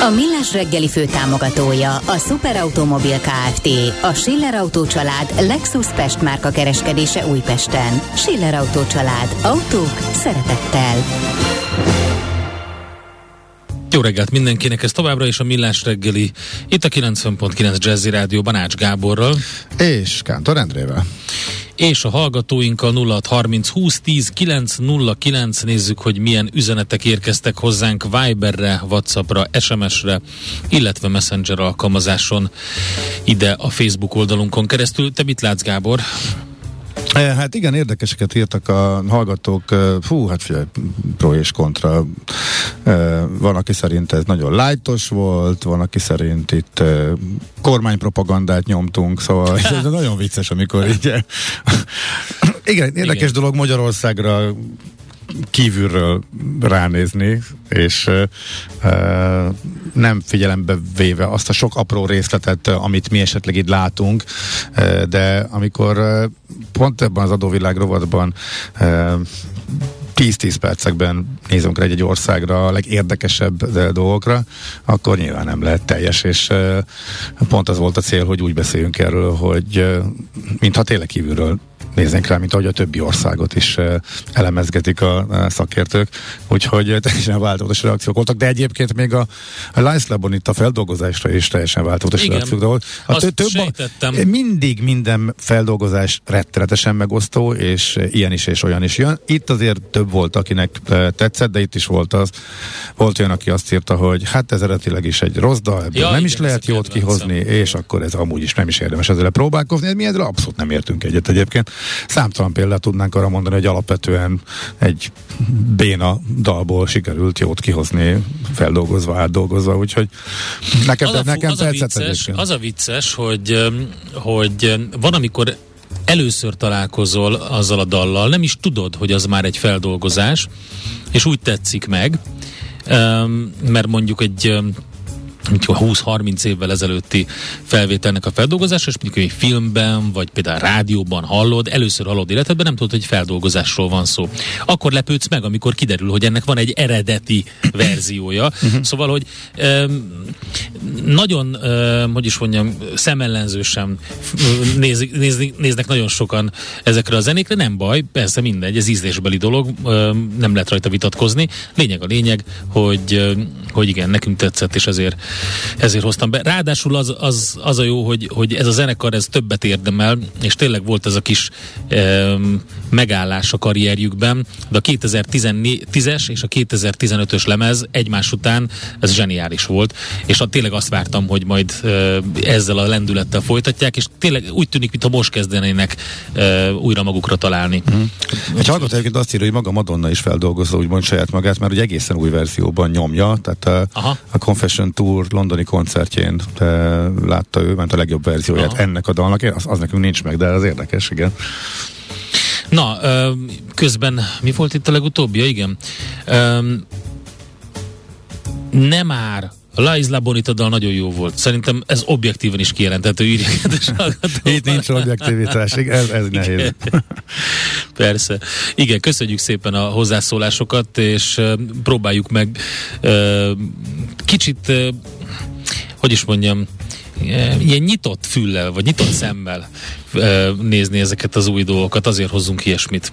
A Millás reggeli fő támogatója a Superautomobil KFT, a Schiller Auto család Lexus Pest márka kereskedése Újpesten. Schiller Auto család. Autók szeretettel. Jó reggelt mindenkinek, ez továbbra is a Millás reggeli, itt a 90.9 Jazzy Rádió Banács Gáborral. És Kántor Endrével. És a hallgatóinkkal 0630 20 10 909 nézzük, hogy milyen üzenetek érkeztek hozzánk Viberre, Whatsappra, SMS-re, illetve Messenger alkalmazáson ide a Facebook oldalunkon keresztül. Te mit látsz, Gábor? Hát igen, érdekeseket írtak a hallgatók. Fú, hát figyelj, pro és kontra. Van, aki szerint ez nagyon lájtos volt, van, aki szerint itt kormánypropagandát nyomtunk, szóval ez nagyon vicces, amikor így... igen, érdekes igen. dolog Magyarországra kívülről ránézni, és uh, nem figyelembe véve azt a sok apró részletet, amit mi esetleg itt látunk, de amikor pont ebben az adóvilág rovatban 10-10 percekben nézünk rá egy, országra a legérdekesebb dolgokra, akkor nyilván nem lehet teljes, és pont az volt a cél, hogy úgy beszéljünk erről, hogy mintha tényleg kívülről néznénk rá, mint ahogy a többi országot is elemezgetik a, szakértők. Úgyhogy teljesen változatos reakciók voltak, de egyébként még a, Labon itt a feldolgozásra is teljesen változatos Igen, reakciók volt. A tö- több a, mindig minden feldolgozás rettenetesen megosztó, és ilyen is és olyan is jön. Itt azért több volt, akinek tetszett, de itt is volt az. Volt olyan, aki azt írta, hogy hát ez eredetileg is egy rossz dal, ebből ja, nem igen, is lehet jót kihozni, és akkor ez amúgy is nem is érdemes ezzel próbálkozni. Mi ezzel abszolút nem értünk egyet egyébként. Számtalan példát tudnánk arra mondani, hogy alapvetően egy béna dalból sikerült jót kihozni, feldolgozva, átdolgozva, úgyhogy nekem, az a, nekem az a vicces, Az a vicces, hogy, hogy van, amikor először találkozol azzal a dallal, nem is tudod, hogy az már egy feldolgozás, és úgy tetszik meg, mert mondjuk egy 20-30 évvel ezelőtti felvételnek a feldolgozása, és mondjuk egy filmben, vagy például rádióban hallod, először hallod életedben, nem tudod, hogy feldolgozásról van szó. Akkor lepődsz meg, amikor kiderül, hogy ennek van egy eredeti verziója. Uh-huh. Szóval, hogy um, nagyon, um, hogy is mondjam, szemellenzősen néz, néz, néznek nagyon sokan ezekre a zenékre, nem baj, persze mindegy, ez ízlésbeli dolog, um, nem lehet rajta vitatkozni. Lényeg a lényeg, hogy, hogy igen, nekünk tetszett, és ezért ezért hoztam be. Ráadásul az, az, az a jó, hogy, hogy ez a zenekar ez többet érdemel, és tényleg volt ez a kis e, megállás a karrierjükben, de a 2010-es és a 2015-ös lemez egymás után ez zseniális volt, és a, tényleg azt vártam, hogy majd e, ezzel a lendülettel folytatják, és tényleg úgy tűnik, mintha most kezdenének e, újra magukra találni. Mm. Egy hallgató egyébként azt írja, hogy maga Madonna is feldolgozza úgymond saját magát, mert ugye egészen új verzióban nyomja, tehát a, a Confession Tour londoni koncertjén látta ő, ment a legjobb verzióját Aha. ennek a dalnak, az, az nekünk nincs meg, de az érdekes, igen. Na, közben mi volt itt a legutóbbi? Ja, igen. Nem már a La Isla Bonita dal nagyon jó volt. Szerintem ez objektíven is kijelenthető, írja Itt nincs objektivitás, ez, ez nehéz. Persze. Igen, köszönjük szépen a hozzászólásokat, és próbáljuk meg kicsit, hogy is mondjam, ilyen nyitott füllel, vagy nyitott szemmel nézni ezeket az új dolgokat, azért hozzunk ilyesmit.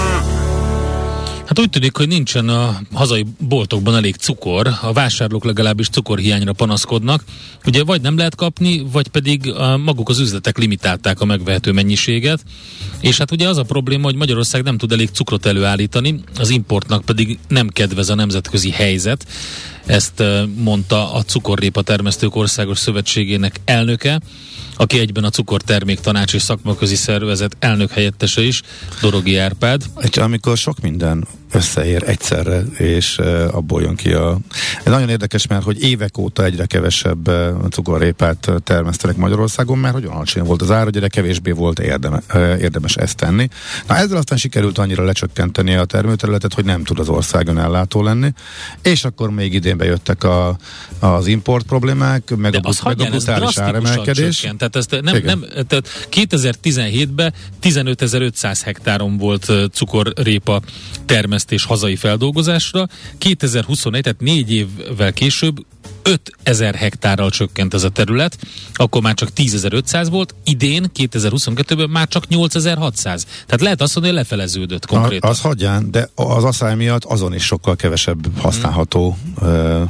Hát úgy tűnik, hogy nincsen a hazai boltokban elég cukor, a vásárlók legalábbis cukorhiányra panaszkodnak. Ugye vagy nem lehet kapni, vagy pedig maguk az üzletek limitálták a megvehető mennyiséget. És hát ugye az a probléma, hogy Magyarország nem tud elég cukrot előállítani, az importnak pedig nem kedvez a nemzetközi helyzet. Ezt mondta a Cukorrépa Termesztők Országos Szövetségének elnöke aki egyben a cukortermék tanács és szakmaközi szervezet elnök helyettese is, Dorogi Árpád. És amikor sok minden összeér egyszerre, és abból jön ki a... Ez nagyon érdekes, mert hogy évek óta egyre kevesebb cukorrépát termesztenek Magyarországon, mert hogy alacsony volt az ár, hogy egyre kevésbé volt érdeme, érdemes ezt tenni. Na ezzel aztán sikerült annyira lecsökkenteni a termőterületet, hogy nem tud az ország ellátó lenni, és akkor még idén bejöttek a, az import problémák, meg, a, meg a brutális áremelkedés. Csökkent. Tehát, ezt nem, nem, tehát 2017-ben 15.500 hektáron volt cukorrépa termesztés hazai feldolgozásra. 2021, tehát négy évvel később 5000 hektárral csökkent ez a terület, akkor már csak 10.500 volt, idén, 2022-ben már csak 8600. Tehát lehet azt mondani, hogy lefeleződött konkrétan. Az hagyján, de az asszály miatt azon is sokkal kevesebb használható hmm. uh,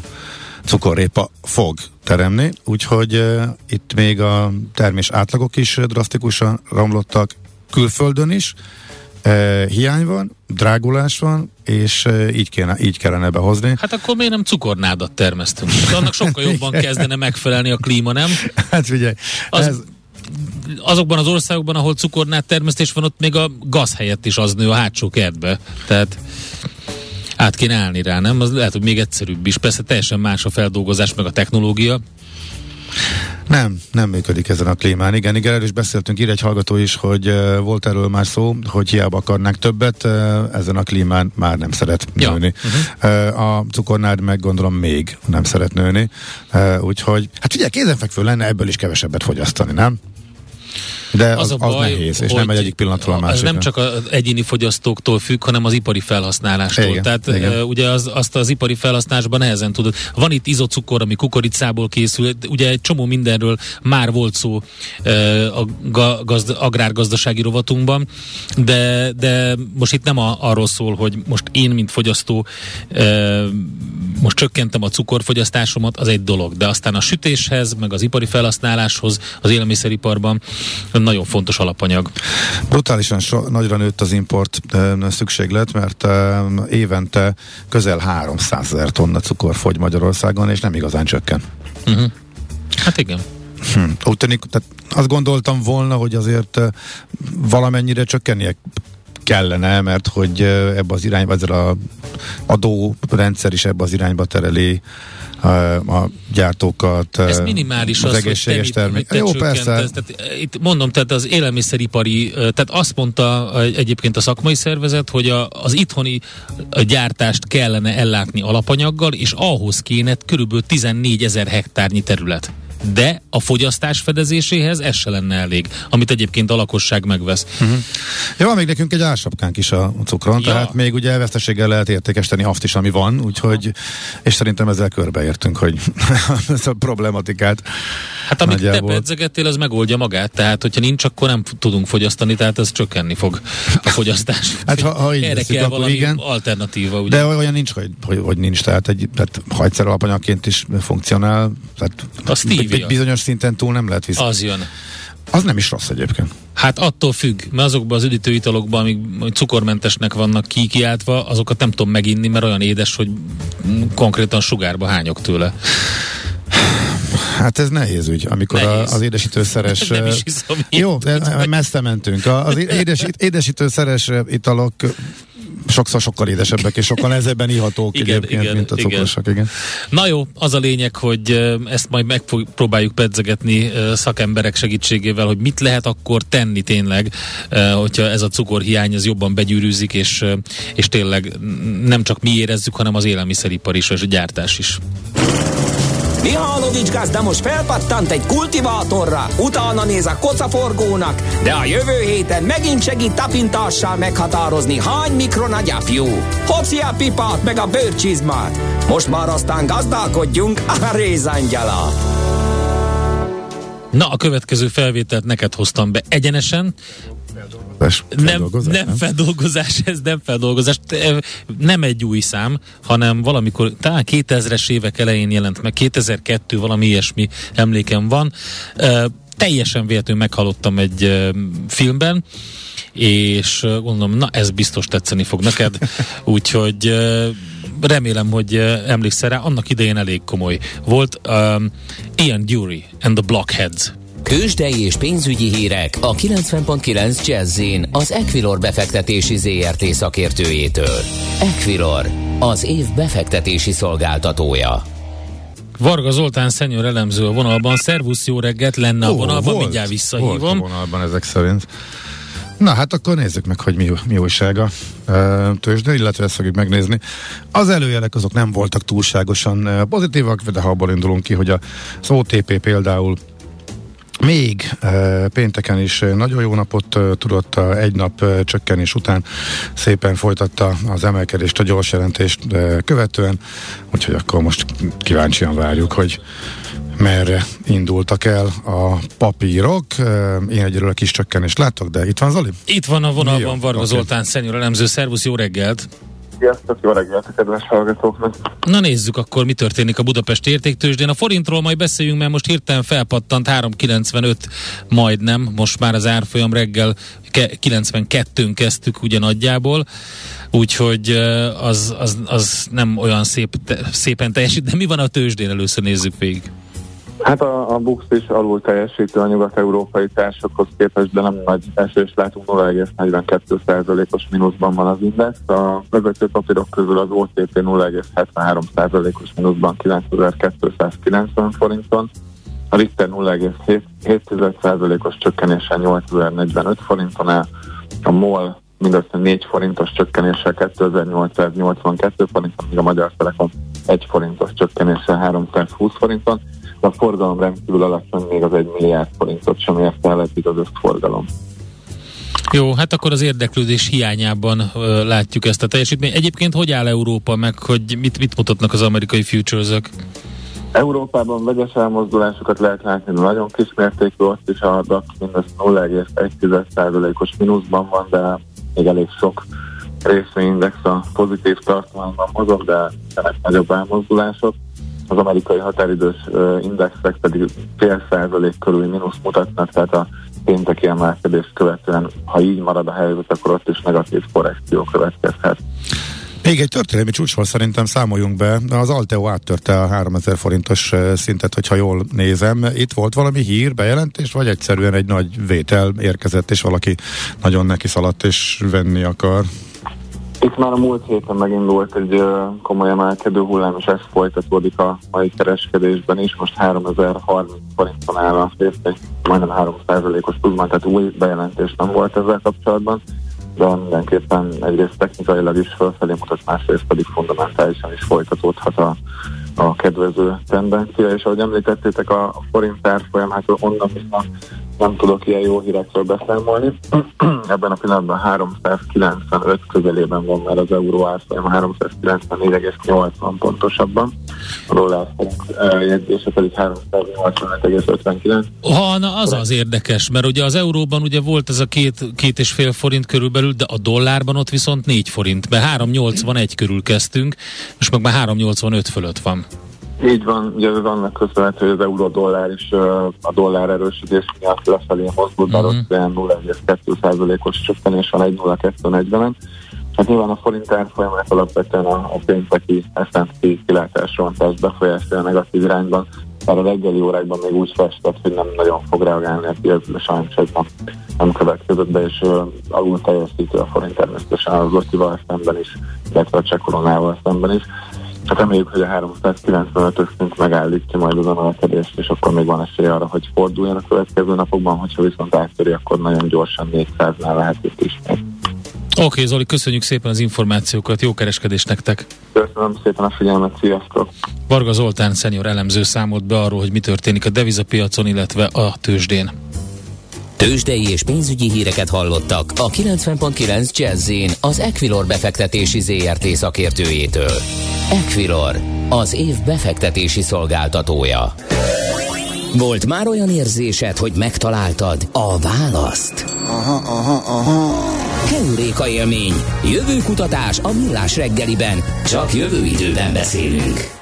cukorrépa fog teremni, úgyhogy uh, itt még a termés átlagok is drasztikusan romlottak külföldön is, uh, hiány van, drágulás van, és így, kéne, így kellene behozni. Hát akkor miért nem cukornádat termesztünk? Annak sokkal jobban kezdene megfelelni a klíma, nem? Hát figyelj, az, ez... azokban az országokban, ahol cukornád termesztés van, ott még a gaz helyett is az nő a hátsó kertbe. Tehát át kéne állni rá, nem? Az lehet, hogy még egyszerűbb is. Persze teljesen más a feldolgozás, meg a technológia. Nem, nem működik ezen a klímán. Igen, igen, erről is beszéltünk, ír egy hallgató is, hogy uh, volt erről már szó, hogy hiába akarnánk többet, uh, ezen a klímán már nem szeret ja. nőni. Uh-huh. Uh, a cukornád meg gondolom még nem szeret nőni. Uh, úgyhogy, hát ugye kézenfekvő lenne ebből is kevesebbet fogyasztani, nem? De az, az, az baj, nehéz, és nem egy egyik pillanatról a másikra. Ez nem csak az egyéni fogyasztóktól függ, hanem az ipari felhasználástól. Igen, Tehát igen. Uh, ugye az, azt az ipari felhasználásban nehezen tudod. Van itt izocukor, ami kukoricából készül, ugye egy csomó mindenről már volt szó uh, a gazd, agrárgazdasági rovatunkban, de, de most itt nem a, arról szól, hogy most én, mint fogyasztó uh, most csökkentem a cukorfogyasztásomat, az egy dolog, de aztán a sütéshez, meg az ipari felhasználáshoz, az élelmiszeriparban nagyon fontos alapanyag. Brutálisan so, nagyra nőtt az import e, szükséglet, mert e, évente közel 300 ezer tonna cukor fogy Magyarországon, és nem igazán csökken. Uh-huh. Hát igen. Hm. Úgy tűnik, tehát azt gondoltam volna, hogy azért valamennyire csökkennie kellene, mert hogy ebbe az irányba, ezzel a adórendszer is ebbe az irányba tereli a gyártókat. Ez minimális az, az egészséges termék. Jó, persze. Tehát, itt mondom, tehát az élelmiszeripari, tehát azt mondta egyébként a szakmai szervezet, hogy a, az itthoni gyártást kellene ellátni alapanyaggal, és ahhoz kéne körülbelül 14 ezer hektárnyi terület de a fogyasztás fedezéséhez ez se lenne elég, amit egyébként a lakosság megvesz. Uh-huh. Ja, van még nekünk egy ársapkánk is a cukron, ja. tehát még ugye veszteséggel lehet értékesíteni azt is, ami van, úgyhogy, és szerintem ezzel körbeértünk, hogy ez a problematikát. Hát amit nagyjából. te pedzegettél, az megoldja magát, tehát hogyha nincs, akkor nem tudunk fogyasztani, tehát ez csökkenni fog a fogyasztás. hát ha, ha így Erre kell valami igen. alternatíva. Ugye? De olyan nincs, hogy, hogy, hogy nincs, tehát, egy, tehát ha egyszer alapanyagként is funkcionál, tehát a Stevie egy bizonyos szinten túl nem lehet vissza. Az jön. Az nem is rossz egyébként. Hát attól függ, mert azokban az üdítő italokban, amik cukormentesnek vannak kikiáltva, azokat nem tudom meginni, mert olyan édes, hogy konkrétan sugárba hányok tőle. Hát ez nehéz ügy, amikor nehéz. A, az édesítőszeres... Nem is hiszem, jó, messze mentünk. Az édes, édesítőszeres italok sokszor sokkal édesebbek, és sokkal nehezebben ihatók igen, egyébként, igen, mint a cukrosak. Igen. igen. Na jó, az a lényeg, hogy ezt majd megpróbáljuk pedzegetni szakemberek segítségével, hogy mit lehet akkor tenni tényleg, hogyha ez a cukorhiány az jobban begyűrűzik, és, és tényleg nem csak mi érezzük, hanem az élelmiszeripar is, és a gyártás is. Mihálovics gazda most felpattant egy kultivátorra, utána néz a kocaforgónak, de a jövő héten megint segít tapintással meghatározni, hány mikron a gyapjú. Hopszi a pipát meg a bőrcsizmát. Most már aztán gazdálkodjunk a rézangyala. Na, a következő felvételt neked hoztam be egyenesen. Nem, nem, nem feldolgozás, ez nem feldolgozás. Nem egy új szám, hanem valamikor, talán 2000-es évek elején jelent meg, 2002 valami ilyesmi emlékem van. Teljesen véletlenül meghallottam egy filmben, és gondolom, na ez biztos tetszeni fog neked, úgyhogy remélem, hogy emlékszel rá, annak idején elég komoly volt. Um, Ian Dury and the Blockheads Kősdei és pénzügyi hírek a 90.9 jazz az Equilor befektetési ZRT szakértőjétől. Equilor, az év befektetési szolgáltatója. Varga Zoltán szenyor elemző a vonalban. Szervusz, jó reggelt lenne a vonalban, volt, mindjárt visszahívom. Volt a vonalban ezek szerint. Na hát akkor nézzük meg, hogy mi, mi újság a e, tőzsde, illetve ezt fogjuk megnézni. Az előjelek azok nem voltak túlságosan pozitívak, de ha abból indulunk ki, hogy az OTP például még pénteken is nagyon jó napot tudott egy nap csökkenés után szépen folytatta az emelkedést, a gyors jelentést követően, úgyhogy akkor most kíváncsian várjuk, hogy merre indultak el a papírok. Én egyről a kis csökkenést látok, de itt van Zoli? Itt van a vonalban Varga okay. Zoltán, szenyor elemző. Szervusz, jó reggelt! Sziasztok, jó reggelt a kedves hallgatóknak! Na nézzük akkor, mi történik a Budapest értéktősdén. A forintról majd beszéljünk, mert most hirtelen felpattant 3,95 majdnem, most már az árfolyam reggel 92-n kezdtük ugye nagyjából, úgyhogy az, az, az nem olyan szép, szépen teljesít, de mi van a tőzsdén, először nézzük végig. Hát a, a Bux is alul teljesítő a nyugat-európai társakhoz képest, de nem nagy esés látunk, 0,42%-os mínuszban van az index. A vezető papírok közül az OTP 0,73%-os mínuszban 9290 forinton, a Richter 0,7%-os csökkenéssel 8045 forinton el, a MOL mindössze 4 forintos csökkenéssel 2882 forinton, míg a Magyar Telekom 1 forintos csökkenéssel 320 forinton a forgalom rendkívül alacsony, még az egy milliárd forintot sem érte el eddig az összforgalom. Jó, hát akkor az érdeklődés hiányában ö, látjuk ezt a teljesítményt. Egyébként hogy áll Európa, meg hogy mit, mit mutatnak az amerikai futures-ök? Európában vegyes elmozdulásokat lehet látni, de nagyon kismértékű, ott is a DAX mindössze 0,1%-os mínuszban van, de még elég sok részvényindex a pozitív tartományban mozog, de ennek nagyobb elmozdulások az amerikai határidős indexek pedig fél százalék körül mínusz mutatnak, tehát a pénteki emelkedés követően, ha így marad a helyzet, akkor ott is negatív korrekció következhet. Még egy történelmi csúcsval szerintem számoljunk be. Az Alteo áttörte a 3000 forintos szintet, hogyha jól nézem. Itt volt valami hír, bejelentés, vagy egyszerűen egy nagy vétel érkezett, és valaki nagyon neki szaladt és venni akar? Itt már a múlt héten megindult egy komoly emelkedő hullám, és ez folytatódik a mai kereskedésben is. Most 3030 forinton áll a részvény, majdnem 3%-os pluszban, tehát új bejelentés nem volt ezzel kapcsolatban, de mindenképpen egyrészt technikailag is felfelé mutat, másrészt pedig fundamentálisan is folytatódhat a, a kedvező tendencia, és ahogy említettétek, a forint árfolyam, hát onnan nem tudok ilyen jó hírekről beszámolni. Ebben a pillanatban 395 közelében van már az euró árfolyam, 394,80 pontosabban. A dollár jegyzése pedig 385,59. Ha, na az az érdekes, mert ugye az euróban ugye volt ez a két, két és fél forint körülbelül, de a dollárban ott viszont 4 forint, mert 381 körül kezdtünk, most meg már 385 fölött van. Így van, ugye ez annak köszönhető, hogy az euró-dollár is a dollár erősödés miatt lefelé mozdul, bár uh-huh. ott 0,2%-os csökkenés van 1,0240-en. Hát nyilván a forint árfolyamát alapvetően a, a pénteki S&P kilátásrontás befolyásolja negatív irányban, bár a reggeli órákban még úgy festett, hogy nem nagyon fog reagálni a piac, de sajnos ez nem, nem következett be, és uh, alul teljesítő a forint természetesen az Otival szemben is, illetve a Csekoronával szemben is. Hát reméljük, hogy a 395-ös szint megállítja majd az emelkedést, és akkor még van esély arra, hogy forduljon a következő napokban, hogyha viszont áttöri, akkor nagyon gyorsan 400-nál lehet itt ismét. Oké, okay, Zoli, köszönjük szépen az információkat, jó kereskedést nektek! Köszönöm szépen a figyelmet, sziasztok! Varga Zoltán szenior elemző számolt be arról, hogy mi történik a devizapiacon, illetve a tőzsdén. Tőzsdei és pénzügyi híreket hallottak a 90.9 jazz az Equilor befektetési ZRT szakértőjétől. Equilor, az év befektetési szolgáltatója. Volt már olyan érzésed, hogy megtaláltad a választ? Aha, aha, aha. Heuréka élmény. Jövő kutatás a millás reggeliben. Csak jövő időben beszélünk.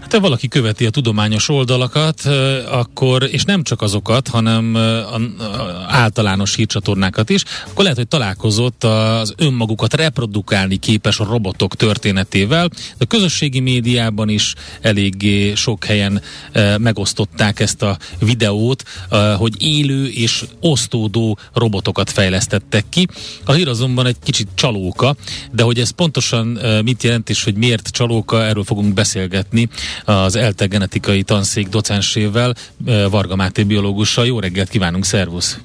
Hát ha valaki követi a tudományos oldalakat, akkor, és nem csak azokat, hanem általános hírcsatornákat is, akkor lehet, hogy találkozott az önmagukat reprodukálni képes robotok történetével. A közösségi médiában is eléggé sok helyen megosztották ezt a videót, hogy élő és osztódó robotokat fejlesztettek ki. A hír azonban egy kicsit csalóka, de hogy ez pontosan mit jelent és hogy miért csalóka, erről fogunk beszélgetni az ELTE genetikai tanszék docensével, Varga Máté biológussal. Jó reggelt kívánunk, szervusz!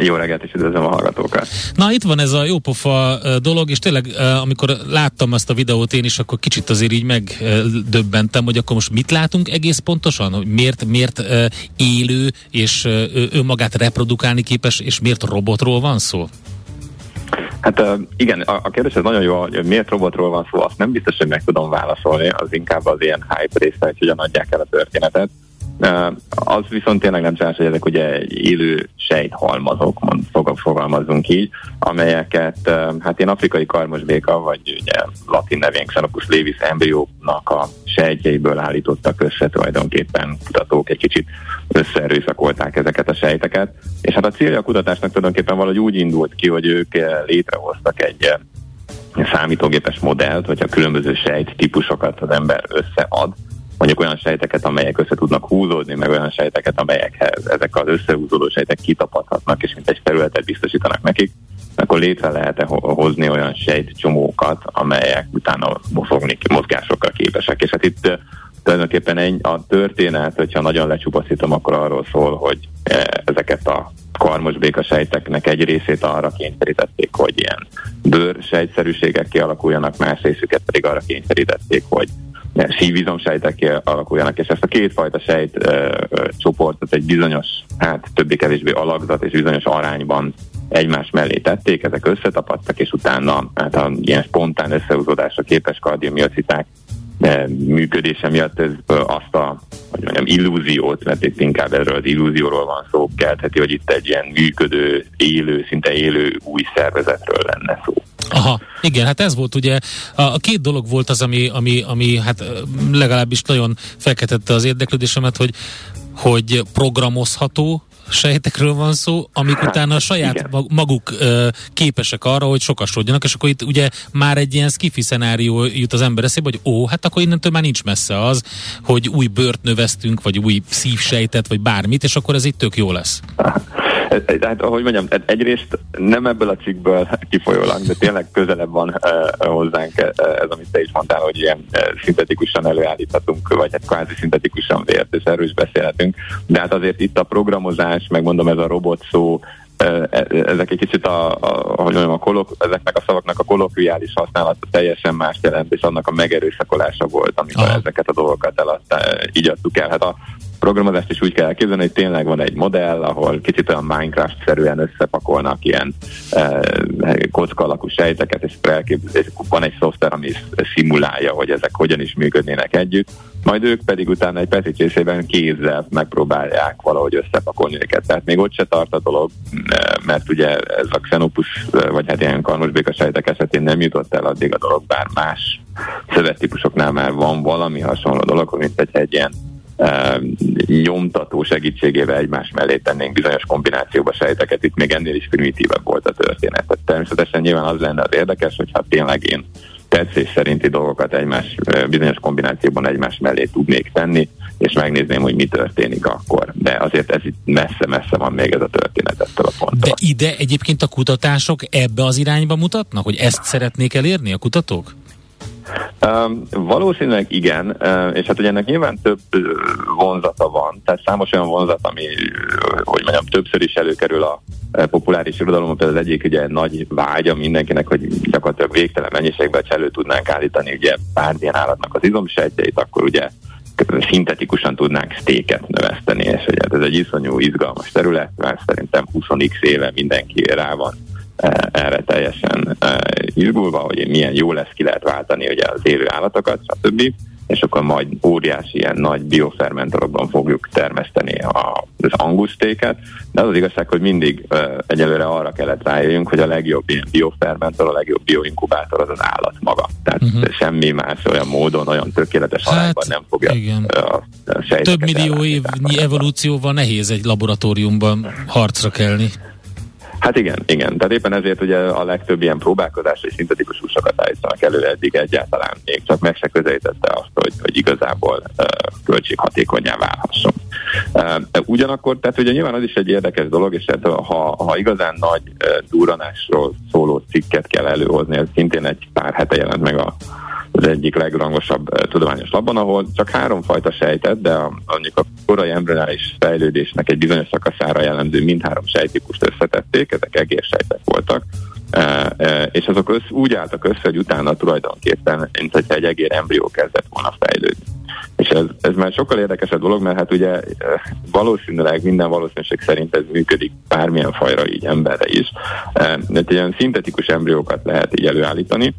Jó reggelt, és üdvözlöm a hallgatókat. Na, itt van ez a jópofa dolog, és tényleg, amikor láttam ezt a videót én is, akkor kicsit azért így megdöbbentem, hogy akkor most mit látunk egész pontosan? Hogy miért, miért élő és önmagát reprodukálni képes, és miért robotról van szó? Hát igen, a, kérdés ez nagyon jó, hogy miért robotról van szó, azt nem biztos, hogy meg tudom válaszolni, az inkább az ilyen hype része, hogy hogyan adják el a történetet. Az viszont tényleg nem számos, hogy ezek ugye élő sejthalmazok, fogalmazunk így, amelyeket hát én afrikai karmosbéka, vagy ugye latin nevén Xenopus levis embrióknak a sejtjeiből állítottak össze tulajdonképpen kutatók egy kicsit összeerőszakolták ezeket a sejteket, és hát a célja a kutatásnak tulajdonképpen valahogy úgy indult ki, hogy ők létrehoztak egy számítógépes modellt, vagy a különböző sejt típusokat az ember összead, mondjuk olyan sejteket, amelyek össze tudnak húzódni, meg olyan sejteket, amelyekhez ezek az összehúzódó sejtek kitapadhatnak, és mint egy területet biztosítanak nekik, akkor létre lehet -e hozni olyan sejtcsomókat, amelyek utána mozogni, mozgásokkal képesek. És hát itt tulajdonképpen egy, a történet, hogyha nagyon lecsupaszítom, akkor arról szól, hogy ezeket a karmos békasejteknek egy részét arra kényszerítették, hogy ilyen bőr sejtszerűségek kialakuljanak, más részüket pedig arra kényszerítették, hogy szívizomsejtek alakuljanak, és ezt a kétfajta sejt ö, ö, csoportot egy bizonyos, hát többé-kevésbé alakzat és bizonyos arányban egymás mellé tették, ezek összetapadtak, és utána hát a ilyen spontán összehúzódásra képes kardiomiociták működése miatt ez azt a hogy mondjam, illúziót, mert itt inkább erről az illúzióról van szó, keltheti, hogy itt egy ilyen működő, élő, szinte élő új szervezetről lenne szó. Aha, igen, hát ez volt ugye, a, a két dolog volt az, ami, ami, ami hát legalábbis nagyon felkeltette az érdeklődésemet, hogy hogy programozható sejtekről van szó, amik hát, utána a saját igen. maguk ö, képesek arra, hogy sokasodjanak, és akkor itt ugye már egy ilyen skifi szenárió jut az ember eszébe, hogy ó, hát akkor innentől már nincs messze az, hogy új bőrt növesztünk, vagy új szívsejtet, vagy bármit, és akkor ez itt tök jó lesz. Hát, ahogy mondjam, egyrészt nem ebből a cikkből kifolyólag, de tényleg közelebb van hozzánk ez, amit te is mondtál, hogy ilyen szintetikusan előállíthatunk, vagy hát kvázi szintetikusan vért, és erről is beszélhetünk. De hát azért itt a programozás, megmondom, ez a robot szó, e, ezek egy kicsit a, a, hogy mondjam, a kolok, ezeknek a szavaknak a kolokviális használata teljesen más jelent, és annak a megerőszakolása volt, amikor Aha. ezeket a dolgokat eladta, így adtuk el. Hát a programozást is úgy kell elképzelni, hogy tényleg van egy modell, ahol kicsit olyan Minecraft-szerűen összepakolnak ilyen e, kocka alakú sejteket, és, és van egy szoftver, ami szimulálja, hogy ezek hogyan is működnének együtt, majd ők pedig utána egy pecicsészében kézzel megpróbálják valahogy összepakolni őket. Tehát még ott se tart a dolog, e, mert ugye ez a Xenopus, e, vagy hát ilyen karmosbéka sejtek esetén nem jutott el addig a dolog, bár más szövettípusoknál már van valami hasonló dolog, mint egy, egy ilyen nyomtató segítségével egymás mellé tennénk bizonyos kombinációba sejteket, itt még ennél is primitívebb volt a történet. Tehát természetesen nyilván az lenne az érdekes, hogyha tényleg én tetszés szerinti dolgokat egymás bizonyos kombinációban egymás mellé tudnék tenni, és megnézném, hogy mi történik akkor. De azért ez itt messze-messze van még ez a történet ettől a ponttól. De ide egyébként a kutatások ebbe az irányba mutatnak, hogy ezt szeretnék elérni a kutatók? Um, valószínűleg igen, uh, és hát ugye ennek nyilván több vonzata van, tehát számos olyan vonzat, ami, hogy mondjam, többször is előkerül a populáris irodalomban, például az egyik ugye nagy vágya mindenkinek, hogy gyakorlatilag végtelen mennyiségben, ha elő tudnánk állítani ugye bármilyen állatnak az izomsejtjeit, akkor ugye szintetikusan tudnánk sztéket növeszteni, és ugye ez egy iszonyú izgalmas terület, mert szerintem 20x éve mindenki rá van erre teljesen e, izgulva, hogy milyen jó lesz, ki lehet váltani ugye az élő állatokat, stb. és akkor majd óriási ilyen nagy biofermentorokban fogjuk termeszteni a, az angusztéket, de az az igazság, hogy mindig uh, egyelőre arra kellett rájöjjünk, hogy a legjobb ilyen biofermentor, a legjobb bioinkubátor az az állat maga. Tehát uh-huh. semmi más olyan módon, olyan tökéletes hát, arányban nem fogja igen. a, a Több millió évnyi evolúcióval nehéz egy laboratóriumban harcra kelni. Hát igen, igen. Tehát éppen ezért ugye a legtöbb ilyen próbálkozás és szintetikus húsokat állítanak elő eddig egyáltalán még csak meg se közelítette azt, hogy, hogy igazából uh, költséghatékonyá válhasson. Uh, ugyanakkor, tehát ugye nyilván az is egy érdekes dolog, és hát, ha, ha igazán nagy uh, duranásról szóló cikket kell előhozni, ez szintén egy pár hete jelent meg a az egyik legrangosabb uh, tudományos labban, ahol csak háromfajta sejtet, de a, mondjuk a korai embryonális fejlődésnek egy bizonyos szakaszára jellemző mindhárom sejtípust összetették, ezek egérsejtek voltak, uh, uh, és azok össz, úgy álltak össze, hogy utána tulajdonképpen, mint hogyha egy egér embrió kezdett volna fejlődni. És ez, ez már sokkal érdekesebb dolog, mert hát ugye valószínűleg minden valószínűség szerint ez működik bármilyen fajra így emberre is. Egy ilyen szintetikus embriókat lehet így előállítani,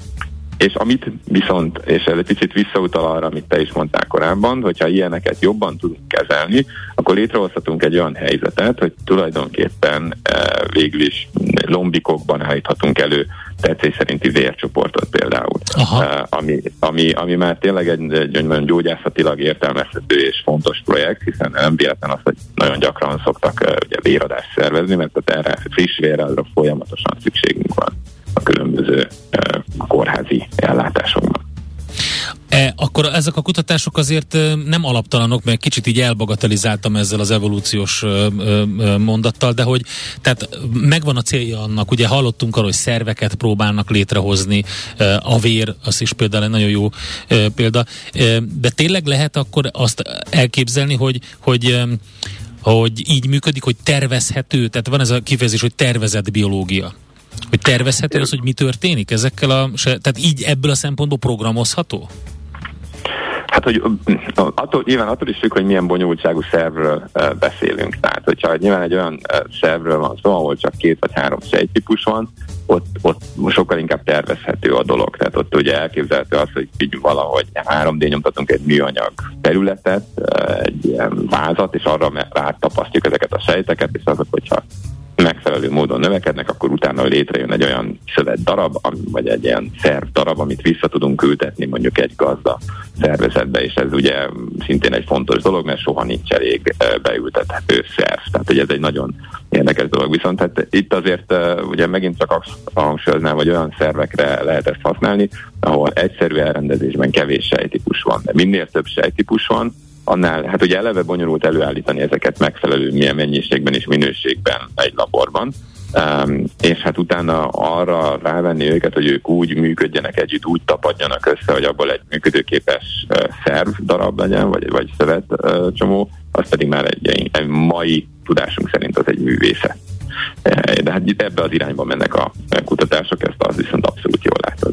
és amit viszont, és ez egy picit visszautal arra, amit te is mondtál korábban, hogyha ilyeneket jobban tudunk kezelni, akkor létrehozhatunk egy olyan helyzetet, hogy tulajdonképpen e, végül is lombikokban állíthatunk elő tetszés szerinti vércsoportot például, e, ami, ami, ami már tényleg egy, egy nagyon gyógyászatilag értelmezhető és fontos projekt, hiszen nem véletlen az, hogy nagyon gyakran szoktak e, ugye, véradást szervezni, mert erre friss vérre folyamatosan szükségünk van a különböző kórházi ellátásokban. E, akkor ezek a kutatások azért nem alaptalanok, mert kicsit így elbagatelizáltam ezzel az evolúciós mondattal, de hogy tehát megvan a célja annak, ugye hallottunk arról, hogy szerveket próbálnak létrehozni, a vér, az is például egy nagyon jó példa, de tényleg lehet akkor azt elképzelni, hogy, hogy hogy így működik, hogy tervezhető, tehát van ez a kifejezés, hogy tervezett biológia. Hogy tervezhető az, hogy mi történik ezekkel a... Tehát így ebből a szempontból programozható? Hát, hogy attól, nyilván attól is függ, hogy milyen bonyolultságú szervről beszélünk. Tehát, hogyha nyilván egy olyan szervről van szó, ahol csak két vagy három sejtípus van, ott, ott sokkal inkább tervezhető a dolog. Tehát ott ugye elképzelhető az, hogy így valahogy 3D nyomtatunk egy műanyag területet, egy ilyen vázat, és arra rátapasztjuk ezeket a sejteket, és azok, hogyha megfelelő módon növekednek, akkor utána létrejön egy olyan szövet darab, vagy egy ilyen szerv darab, amit vissza tudunk ültetni mondjuk egy gazda szervezetbe, és ez ugye szintén egy fontos dolog, mert soha nincs elég beültethető szerv. Tehát, hogy ez egy nagyon érdekes dolog. Viszont hát itt azért ugye megint csak hangsúlyoznám, hogy olyan szervekre lehet ezt használni, ahol egyszerű elrendezésben kevés sejtípus van. De minél több sejtípus van, annál, hát ugye eleve bonyolult előállítani ezeket megfelelő milyen mennyiségben és minőségben egy laborban, Um, és hát utána arra rávenni őket, hogy ők úgy működjenek együtt, úgy tapadjanak össze, hogy abból egy működőképes uh, szerv darab legyen, vagy, vagy szövet uh, csomó, az pedig már egy, egy, mai tudásunk szerint az egy művészet. De hát ebbe az irányba mennek a kutatások, ezt az viszont abszolút jól látod.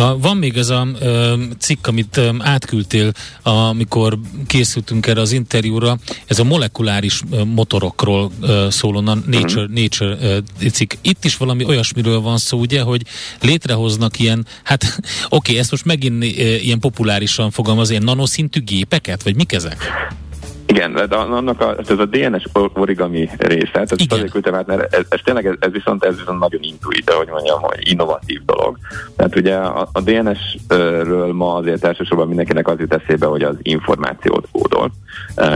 A, van még ez a ö, cikk, amit ö, átküldtél, amikor készültünk erre az interjúra, ez a molekuláris ö, motorokról ö, szóló a Nature, uh-huh. Nature ö, cikk. Itt is valami olyasmiről van szó, ugye, hogy létrehoznak ilyen, hát oké, okay, ezt most megint ö, ilyen populárisan fogalmaz, ilyen nanoszintű gépeket, vagy mik ezek? Igen, de annak a, ez a DNS origami része, tehát Igen. azért küldtem át, mert ez, ez tényleg, ez, ez viszont, ez viszont nagyon intuit, hogy mondjam, hogy innovatív dolog. Tehát ugye a, a DNS-ről ma azért elsősorban mindenkinek az jut eszébe, hogy az információt kódol,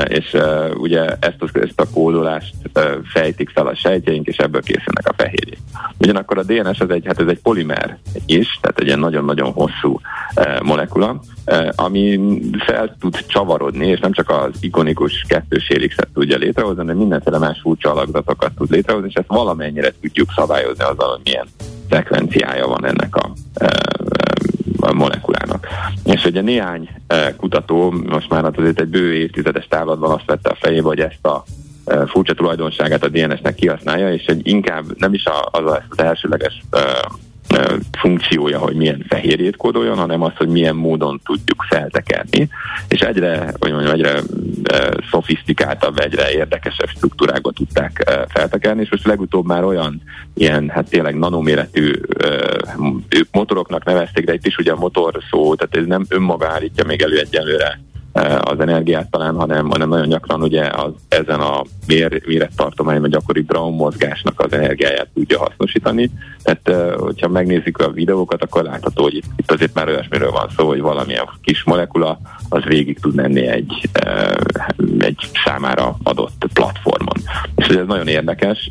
és ugye ezt, az, ezt a kódolást fejtik fel a sejtjeink, és ebből készülnek a fehérjék. Ugyanakkor a DNS az egy, hát ez egy polimer is, tehát egy ilyen nagyon-nagyon hosszú molekula, ami fel tud csavarodni, és nem csak az ikonikus kettős helixet tudja létrehozni, hanem mindenféle más furcsa alakzatokat tud létrehozni, és ezt valamennyire tudjuk szabályozni azzal, hogy milyen szekvenciája van ennek a ugye néhány kutató, most már azért egy bő évtizedes távlatban azt vette a fejébe, hogy ezt a furcsa tulajdonságát a DNS-nek kihasználja, és egy inkább nem is az az elsőleges funkciója, hogy milyen fehérjét kódoljon, hanem az, hogy milyen módon tudjuk feltekerni. És egyre, hogy mondjam, egyre szofisztikáltabb, egyre érdekesebb struktúrákba tudták feltekerni, és most legutóbb már olyan ilyen, hát tényleg nanoméretű ők motoroknak nevezték, de itt is ugye a motor szó, tehát ez nem önmaga állítja még elő egyelőre az energiát talán, hanem, hanem nagyon gyakran ugye az, ezen a mér, mérettartományban gyakori Brown mozgásnak az energiáját tudja hasznosítani. Tehát, hogyha megnézzük a videókat, akkor látható, hogy itt, itt azért már olyasmiről van szó, hogy valamilyen kis molekula az végig tud menni egy, egy számára adott platformon. És ez nagyon érdekes.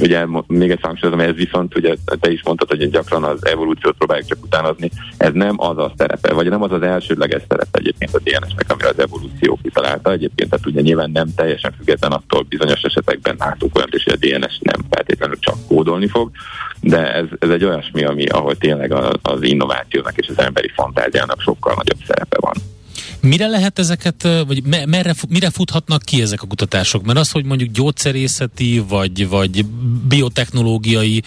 Ugye még egy hangsúlyozom, ez viszont, ugye te is mondtad, hogy gyakran az evolúciót próbáljuk csak utánozni, ez nem az a szerepe, vagy nem az az elsődleges szerepe egyébként a DNS-nek, amire az evolúció kitalálta. Egyébként, tehát ugye nyilván nem teljesen független attól bizonyos esetekben látunk olyan hogy a DNS nem feltétlenül csak kódolni fog, de ez, ez egy olyasmi, ami, ahol tényleg az innovációnak és az emberi fantáziának sokkal nagyobb szerepe van. Mire lehet ezeket, vagy merre, mire futhatnak ki ezek a kutatások? Mert az, hogy mondjuk gyógyszerészeti, vagy, vagy biotechnológiai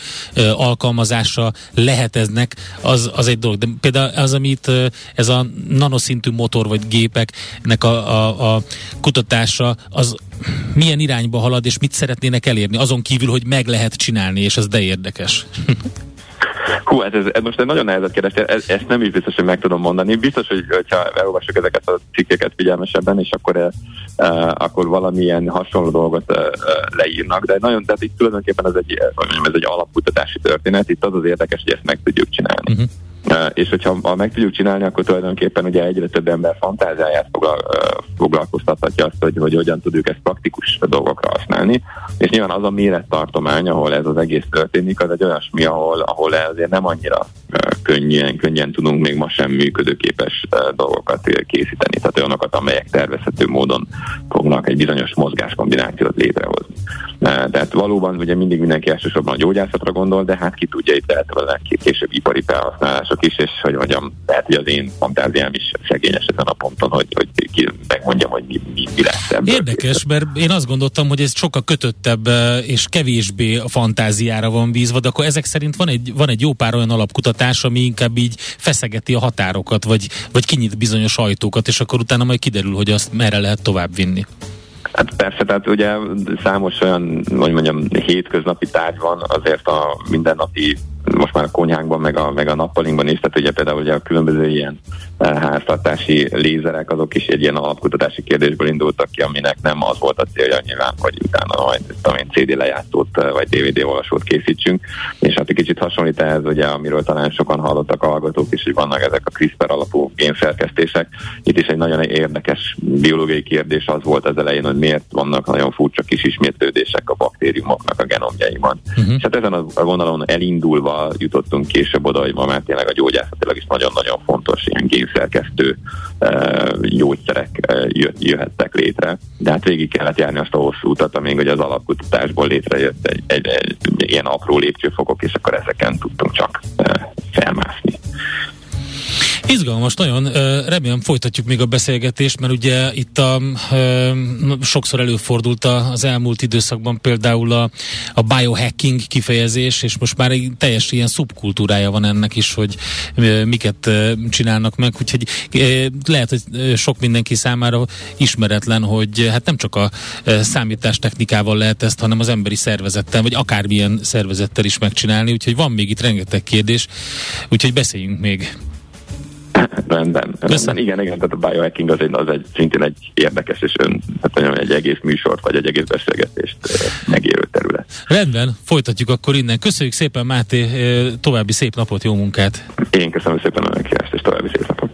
alkalmazása lehet eznek, az, az egy dolog. De például az, amit ez a nanoszintű motor, vagy gépeknek a, a, a kutatása, az milyen irányba halad, és mit szeretnének elérni, azon kívül, hogy meg lehet csinálni, és ez de érdekes. Hú, ez, ez, ez most egy nagyon nehezet kérdés, ez, ezt nem is biztos, hogy meg tudom mondani. Biztos, hogy ha elolvasok ezeket a cikkeket figyelmesebben, és akkor, uh, akkor valamilyen hasonló dolgot uh, leírnak, de nagyon, tehát itt tulajdonképpen ez egy, ez egy alapkutatási történet, itt az az érdekes, hogy ezt meg tudjuk csinálni. Uh-huh. És hogyha ha meg tudjuk csinálni, akkor tulajdonképpen ugye egyre több ember fantáziáját foglal, foglalkoztathatja azt, hogy, hogy hogyan tudjuk ezt praktikus dolgokra használni. És nyilván az a mérettartomány, ahol ez az egész történik, az egy olyasmi, ahol, ahol azért nem annyira könnyen, könnyen tudunk még ma sem működőképes dolgokat készíteni, tehát olyanokat, amelyek tervezhető módon fognak egy bizonyos mozgáskombinációt létrehozni. Tehát valóban ugye mindig mindenki elsősorban a gyógyászatra gondol, de hát ki tudja, itt lehet vele később ipari felhasználások is, és hogy mondjam, lehet, hogy az én fantáziám is szegényes ezen a ponton, hogy, hogy ki megmondjam, hogy mi, mi, mi lesz ebből. Érdekes, mert én azt gondoltam, hogy ez sokkal kötöttebb és kevésbé a fantáziára van bízva, de akkor ezek szerint van egy, van egy jó pár olyan alapkutatás, ami inkább így feszegeti a határokat, vagy, vagy kinyit bizonyos ajtókat, és akkor utána majd kiderül, hogy azt merre lehet tovább vinni. Hát persze, tehát ugye számos olyan, hogy mondjam, hétköznapi tárgy van, azért a mindennapi most már a konyhánkban, meg a, meg a nappalinkban is, tehát ugye például ugye a különböző ilyen háztartási lézerek, azok is egy ilyen alapkutatási kérdésből indultak ki, aminek nem az volt a célja nyilván, hogy utána majd tudom CD lejátszót eh, vagy DVD olvasót készítsünk, és hát egy kicsit hasonlít ehhez, ugye, amiről talán sokan hallottak a hallgatók is, hogy vannak ezek a CRISPR alapú génszerkesztések. Itt is egy nagyon érdekes biológiai kérdés az volt az elején, hogy miért vannak nagyon furcsa kis ismétlődések a baktériumoknak a genomjaiban. Uh-huh. És hát ezen a vonalon elindulva jutottunk később oda, hogy ma már tényleg a gyógyászatilag is nagyon-nagyon fontos ilyen génszerkesztő gyógyszerek jöhettek létre. De hát végig kellett járni azt a hosszú utat, amíg hogy az alapkutatásból létrejött egy, egy, egy, egy ilyen apró lépcsőfokok, és akkor ezeken tudtunk csak felmászni. Izgalmas, nagyon. Remélem folytatjuk még a beszélgetést, mert ugye itt a, sokszor előfordult az elmúlt időszakban például a, a biohacking kifejezés, és most már egy teljes ilyen szubkultúrája van ennek is, hogy miket csinálnak meg, úgyhogy lehet, hogy sok mindenki számára ismeretlen, hogy hát nem csak a számítástechnikával lehet ezt, hanem az emberi szervezettel, vagy akármilyen szervezettel is megcsinálni, úgyhogy van még itt rengeteg kérdés, úgyhogy beszéljünk még. Rendben. Rendben. Igen, igen, tehát a biohacking az egy, az egy szintén egy érdekes és ön, hát egy egész műsort, vagy egy egész beszélgetést megérő terület. Rendben, folytatjuk akkor innen. Köszönjük szépen, Máté, további szép napot, jó munkát! Én köszönöm szépen a meghívást, és további szép napot!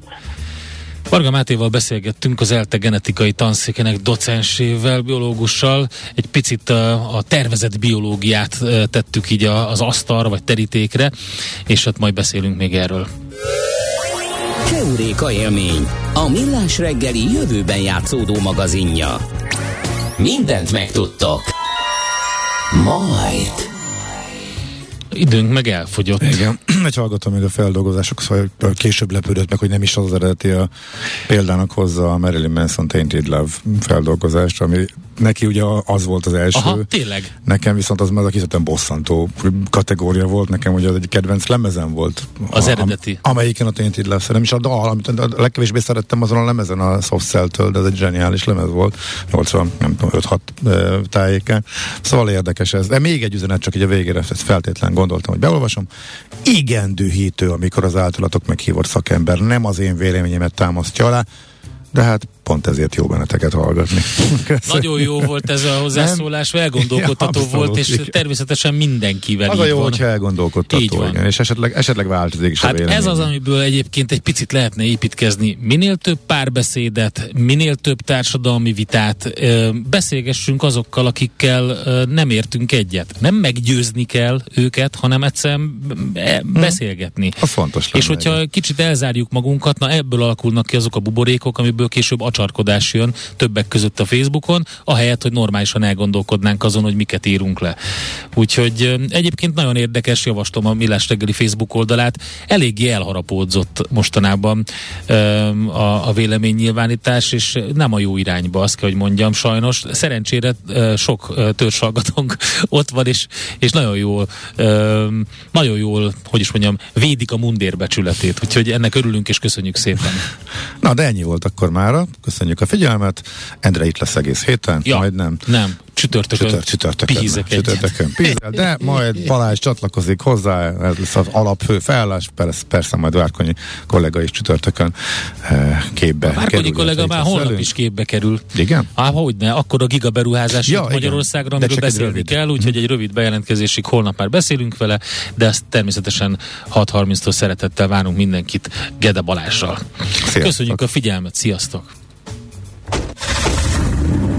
Varga Mátéval beszélgettünk az ELTE genetikai tanszékenek docensével, biológussal. Egy picit a, tervezett biológiát tettük így az asztalra vagy terítékre, és hát majd beszélünk még erről. Keuréka élmény, a millás reggeli jövőben játszódó magazinja. Mindent megtudtok. Majd. Időnk meg elfogyott. Igen, egy hallgatom még a feldolgozások, szóval később lepődött meg, hogy nem is az eredeti a példának hozza a Marilyn Manson Tainted Love feldolgozást, ami neki ugye az volt az első. Aha, tényleg. Nekem viszont az már a kifejezetten bosszantó kategória volt, nekem ugye az egy kedvenc lemezem volt. Az a, eredeti. Amelyiken a Tainted Love nem is a dal, amit a legkevésbé szerettem azon a lemezen a Soft Cell-től, de ez egy zseniális lemez volt, 80, nem tudom, 5-6 tájéken. Szóval érdekes ez. De még egy üzenet, csak így a végére feltétlen gondoltam, hogy beolvasom. Igen dühítő, amikor az általatok meghívott szakember nem az én véleményemet támasztja alá, de hát pont ezért jó benneteket hallgatni. Nagyon jó volt ez a hozzászólás, elgondolkodtató ja, volt, és igen. természetesen mindenkivel Az a jó, van. hogyha elgondolkodtató, így van. igen, és esetleg, esetleg változik is hát a ez az, amiből egyébként egy picit lehetne építkezni. Minél több párbeszédet, minél több társadalmi vitát, beszélgessünk azokkal, akikkel nem értünk egyet. Nem meggyőzni kell őket, hanem egyszerűen hm. beszélgetni. Az fontos És hogyha egy. kicsit elzárjuk magunkat, na ebből alakulnak ki azok a buborékok, amiből később acsarkodás jön többek között a Facebookon, ahelyett, hogy normálisan elgondolkodnánk azon, hogy miket írunk le. Úgyhogy egyébként nagyon érdekes, javaslom a Millás reggeli Facebook oldalát. Eléggé elharapódzott mostanában a, a véleménynyilvánítás, és nem a jó irányba, azt kell, hogy mondjam, sajnos. Szerencsére sok törzsalgatónk ott van, és, és nagyon jól, nagyon jól, hogy is mondjam, védik a mundérbecsületét. Úgyhogy ennek örülünk, és köszönjük szépen. Na, de ennyi volt akkor mára. Köszönjük a figyelmet. Endre itt lesz egész héten, ja, majd nem. Csütörtökön, Csütör, csütörtökön, pihízek csütörtökön pihízel, de majd Balázs csatlakozik hozzá, ez lesz az alapfő felállás, persze, persze majd Várkonyi kollega is csütörtökön eh, képbe a Várkonyi kollega már holnap velünk. is képbe kerül. Igen? Á, hogy ne, akkor a gigaberuházás ja, Magyarországra, amiről beszélni kell, úgyhogy mm. egy rövid bejelentkezésig holnap már beszélünk vele, de ezt természetesen 6.30-tól szeretettel várunk mindenkit Gede Balázsral. Sziasztok. Köszönjük a figyelmet, sziasztok!